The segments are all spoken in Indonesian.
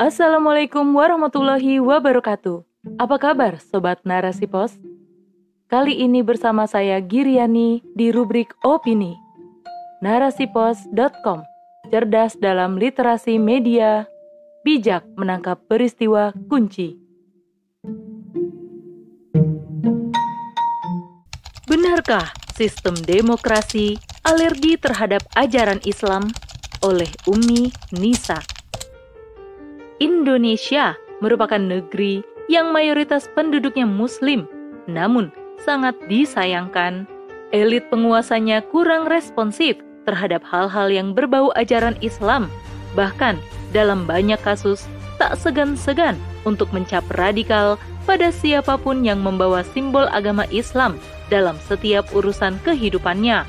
Assalamualaikum warahmatullahi wabarakatuh. Apa kabar Sobat Narasi Pos? Kali ini bersama saya Giriani di rubrik Opini. Narasipos.com Cerdas dalam literasi media, bijak menangkap peristiwa kunci. Benarkah sistem demokrasi alergi terhadap ajaran Islam oleh Umi Nisa? Indonesia merupakan negeri yang mayoritas penduduknya Muslim, namun sangat disayangkan elit penguasanya kurang responsif terhadap hal-hal yang berbau ajaran Islam. Bahkan dalam banyak kasus tak segan-segan untuk mencap radikal pada siapa pun yang membawa simbol agama Islam dalam setiap urusan kehidupannya.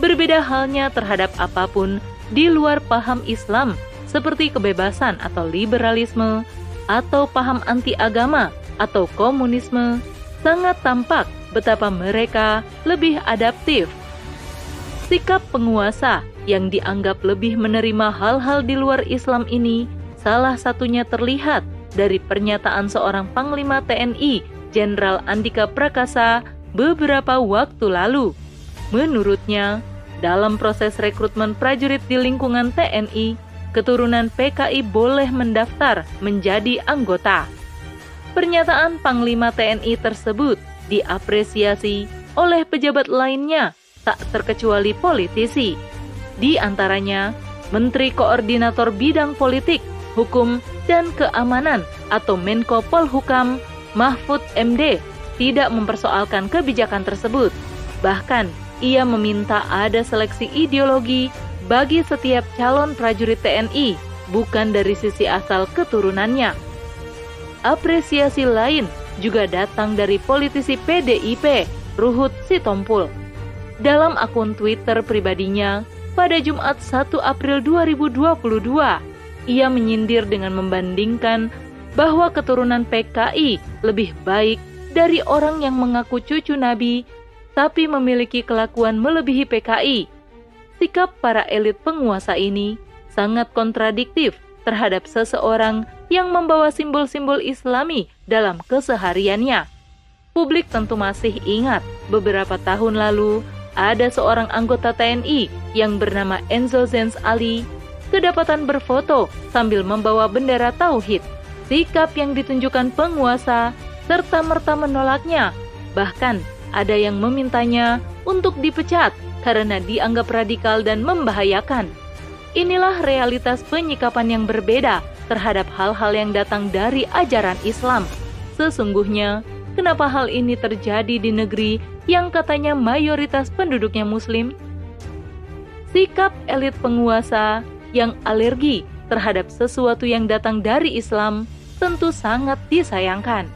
Berbeda halnya terhadap apa pun di luar paham Islam seperti kebebasan atau liberalisme, atau paham anti agama atau komunisme, sangat tampak betapa mereka lebih adaptif. Sikap penguasa yang dianggap lebih menerima hal-hal di luar Islam ini salah satunya terlihat dari pernyataan seorang Panglima TNI, Jenderal Andika Prakasa, beberapa waktu lalu. Menurutnya, dalam proses rekrutmen prajurit di lingkungan TNI, keturunan PKI boleh mendaftar menjadi anggota. Pernyataan Panglima TNI tersebut diapresiasi oleh pejabat lainnya, tak terkecuali politisi. Di antaranya, Menteri Koordinator Bidang Politik, Hukum, dan Keamanan atau Menko Polhukam Mahfud MD tidak mempersoalkan kebijakan tersebut. Bahkan, ia meminta ada seleksi ideologi bagi setiap calon prajurit TNI, bukan dari sisi asal keturunannya. Apresiasi lain juga datang dari politisi PDIP, Ruhut Sitompul. Dalam akun Twitter pribadinya, pada Jumat 1 April 2022, ia menyindir dengan membandingkan bahwa keturunan PKI lebih baik dari orang yang mengaku cucu Nabi, tapi memiliki kelakuan melebihi PKI sikap para elit penguasa ini sangat kontradiktif terhadap seseorang yang membawa simbol-simbol Islami dalam kesehariannya. Publik tentu masih ingat beberapa tahun lalu ada seorang anggota TNI yang bernama Enzo Zenz Ali kedapatan berfoto sambil membawa bendera tauhid. Sikap yang ditunjukkan penguasa serta merta menolaknya. Bahkan ada yang memintanya untuk dipecat karena dianggap radikal dan membahayakan. Inilah realitas penyikapan yang berbeda terhadap hal-hal yang datang dari ajaran Islam. Sesungguhnya, kenapa hal ini terjadi di negeri yang katanya mayoritas penduduknya Muslim? Sikap elit penguasa yang alergi terhadap sesuatu yang datang dari Islam tentu sangat disayangkan.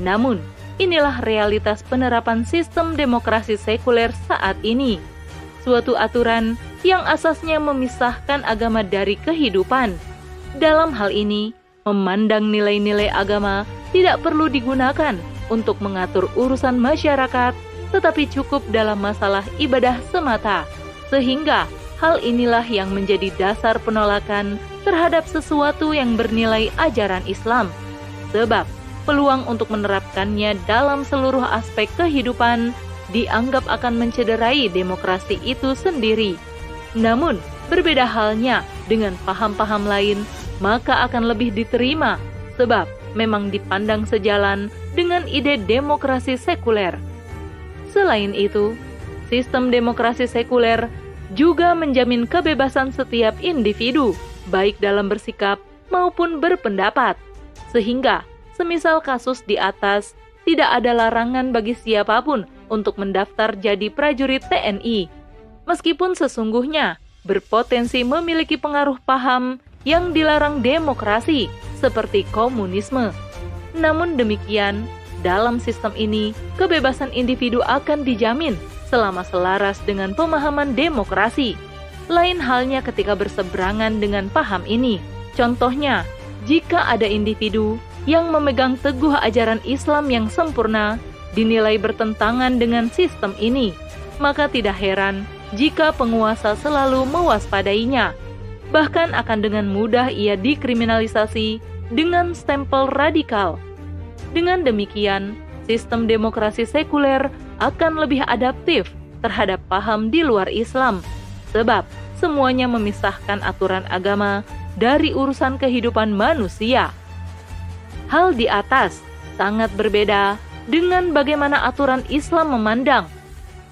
Namun, Inilah realitas penerapan sistem demokrasi sekuler saat ini. Suatu aturan yang asasnya memisahkan agama dari kehidupan. Dalam hal ini, memandang nilai-nilai agama tidak perlu digunakan untuk mengatur urusan masyarakat, tetapi cukup dalam masalah ibadah semata. Sehingga hal inilah yang menjadi dasar penolakan terhadap sesuatu yang bernilai ajaran Islam. Sebab peluang untuk menerapkannya dalam seluruh aspek kehidupan dianggap akan mencederai demokrasi itu sendiri. Namun, berbeda halnya dengan paham-paham lain, maka akan lebih diterima sebab memang dipandang sejalan dengan ide demokrasi sekuler. Selain itu, sistem demokrasi sekuler juga menjamin kebebasan setiap individu, baik dalam bersikap maupun berpendapat, sehingga Semisal kasus di atas, tidak ada larangan bagi siapa pun untuk mendaftar jadi prajurit TNI, meskipun sesungguhnya berpotensi memiliki pengaruh paham yang dilarang demokrasi seperti komunisme. Namun demikian, dalam sistem ini kebebasan individu akan dijamin selama selaras dengan pemahaman demokrasi. Lain halnya ketika berseberangan dengan paham ini. Contohnya, jika ada individu yang memegang teguh ajaran Islam yang sempurna dinilai bertentangan dengan sistem ini, maka tidak heran jika penguasa selalu mewaspadainya. Bahkan akan dengan mudah ia dikriminalisasi dengan stempel radikal. Dengan demikian, sistem demokrasi sekuler akan lebih adaptif terhadap paham di luar Islam, sebab semuanya memisahkan aturan agama dari urusan kehidupan manusia. Hal di atas sangat berbeda dengan bagaimana aturan Islam memandang.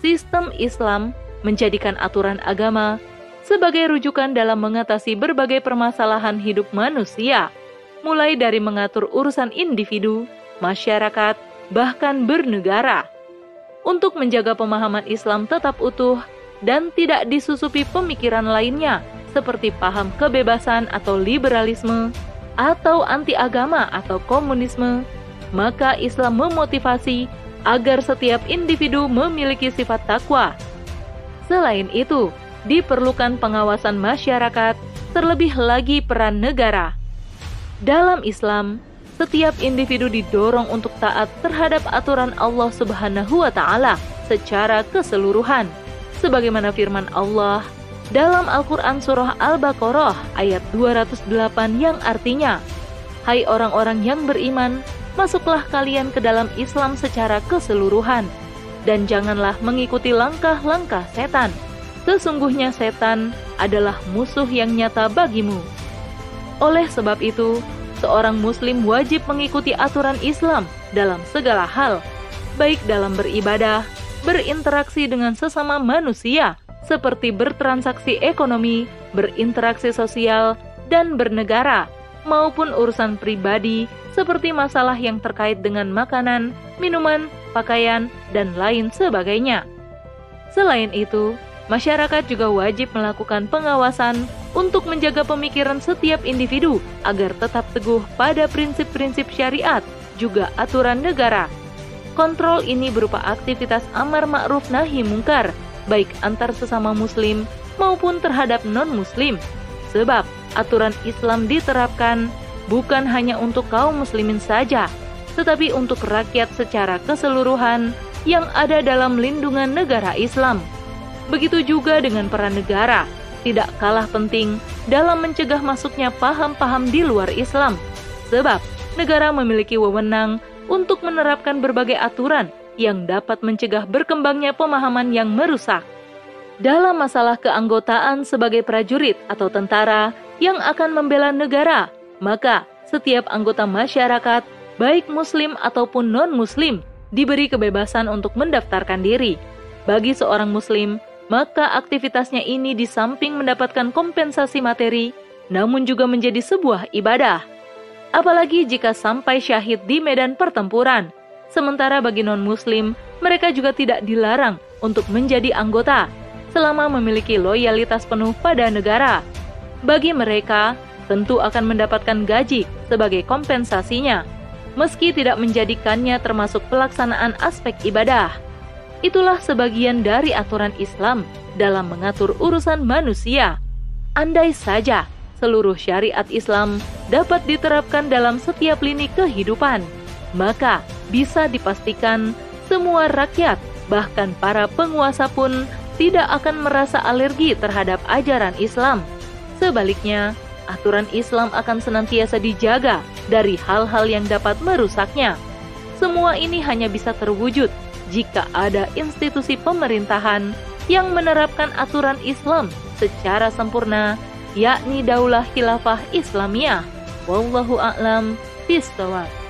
Sistem Islam menjadikan aturan agama sebagai rujukan dalam mengatasi berbagai permasalahan hidup manusia, mulai dari mengatur urusan individu, masyarakat, bahkan bernegara. Untuk menjaga pemahaman Islam tetap utuh dan tidak disusupi pemikiran lainnya, seperti paham kebebasan atau liberalisme, atau anti agama atau komunisme, maka Islam memotivasi agar setiap individu memiliki sifat takwa. Selain itu, diperlukan pengawasan masyarakat, terlebih lagi peran negara. Dalam Islam, setiap individu didorong untuk taat terhadap aturan Allah Subhanahu wa taala secara keseluruhan. Sebagaimana firman Allah dalam Al-Qur'an surah Al-Baqarah ayat 208 yang artinya, "Hai orang-orang yang beriman, masuklah kalian ke dalam Islam secara keseluruhan dan janganlah mengikuti langkah-langkah setan." Sesungguhnya setan adalah musuh yang nyata bagimu. Oleh sebab itu, seorang muslim wajib mengikuti aturan Islam dalam segala hal, baik dalam beribadah, berinteraksi dengan sesama manusia, seperti bertransaksi ekonomi, berinteraksi sosial, dan bernegara, maupun urusan pribadi seperti masalah yang terkait dengan makanan, minuman, pakaian, dan lain sebagainya. Selain itu, Masyarakat juga wajib melakukan pengawasan untuk menjaga pemikiran setiap individu agar tetap teguh pada prinsip-prinsip syariat, juga aturan negara. Kontrol ini berupa aktivitas amar ma'ruf nahi mungkar, baik antar sesama muslim maupun terhadap non-muslim. Sebab aturan Islam diterapkan bukan hanya untuk kaum muslimin saja, tetapi untuk rakyat secara keseluruhan yang ada dalam lindungan negara Islam. Begitu juga dengan peran negara, tidak kalah penting dalam mencegah masuknya paham-paham di luar Islam. Sebab negara memiliki wewenang untuk menerapkan berbagai aturan yang dapat mencegah berkembangnya pemahaman yang merusak. Dalam masalah keanggotaan sebagai prajurit atau tentara yang akan membela negara, maka setiap anggota masyarakat, baik muslim ataupun non-muslim, diberi kebebasan untuk mendaftarkan diri. Bagi seorang muslim, maka aktivitasnya ini di samping mendapatkan kompensasi materi, namun juga menjadi sebuah ibadah. Apalagi jika sampai syahid di medan pertempuran. Sementara bagi non-muslim, mereka juga tidak dilarang untuk menjadi anggota selama memiliki loyalitas penuh pada negara. Bagi mereka, tentu akan mendapatkan gaji sebagai kompensasinya, meski tidak menjadikannya termasuk pelaksanaan aspek ibadah. Itulah sebagian dari aturan Islam dalam mengatur urusan manusia. Andai saja seluruh syariat Islam dapat diterapkan dalam setiap lini kehidupan, maka bisa dipastikan semua rakyat, bahkan para penguasa pun tidak akan merasa alergi terhadap ajaran Islam. Sebaliknya, aturan Islam akan senantiasa dijaga dari hal-hal yang dapat merusaknya. Semua ini hanya bisa terwujud jika ada institusi pemerintahan yang menerapkan aturan Islam secara sempurna, yakni Daulah Khilafah Islamiyah. Wallahu a'lam bishawab.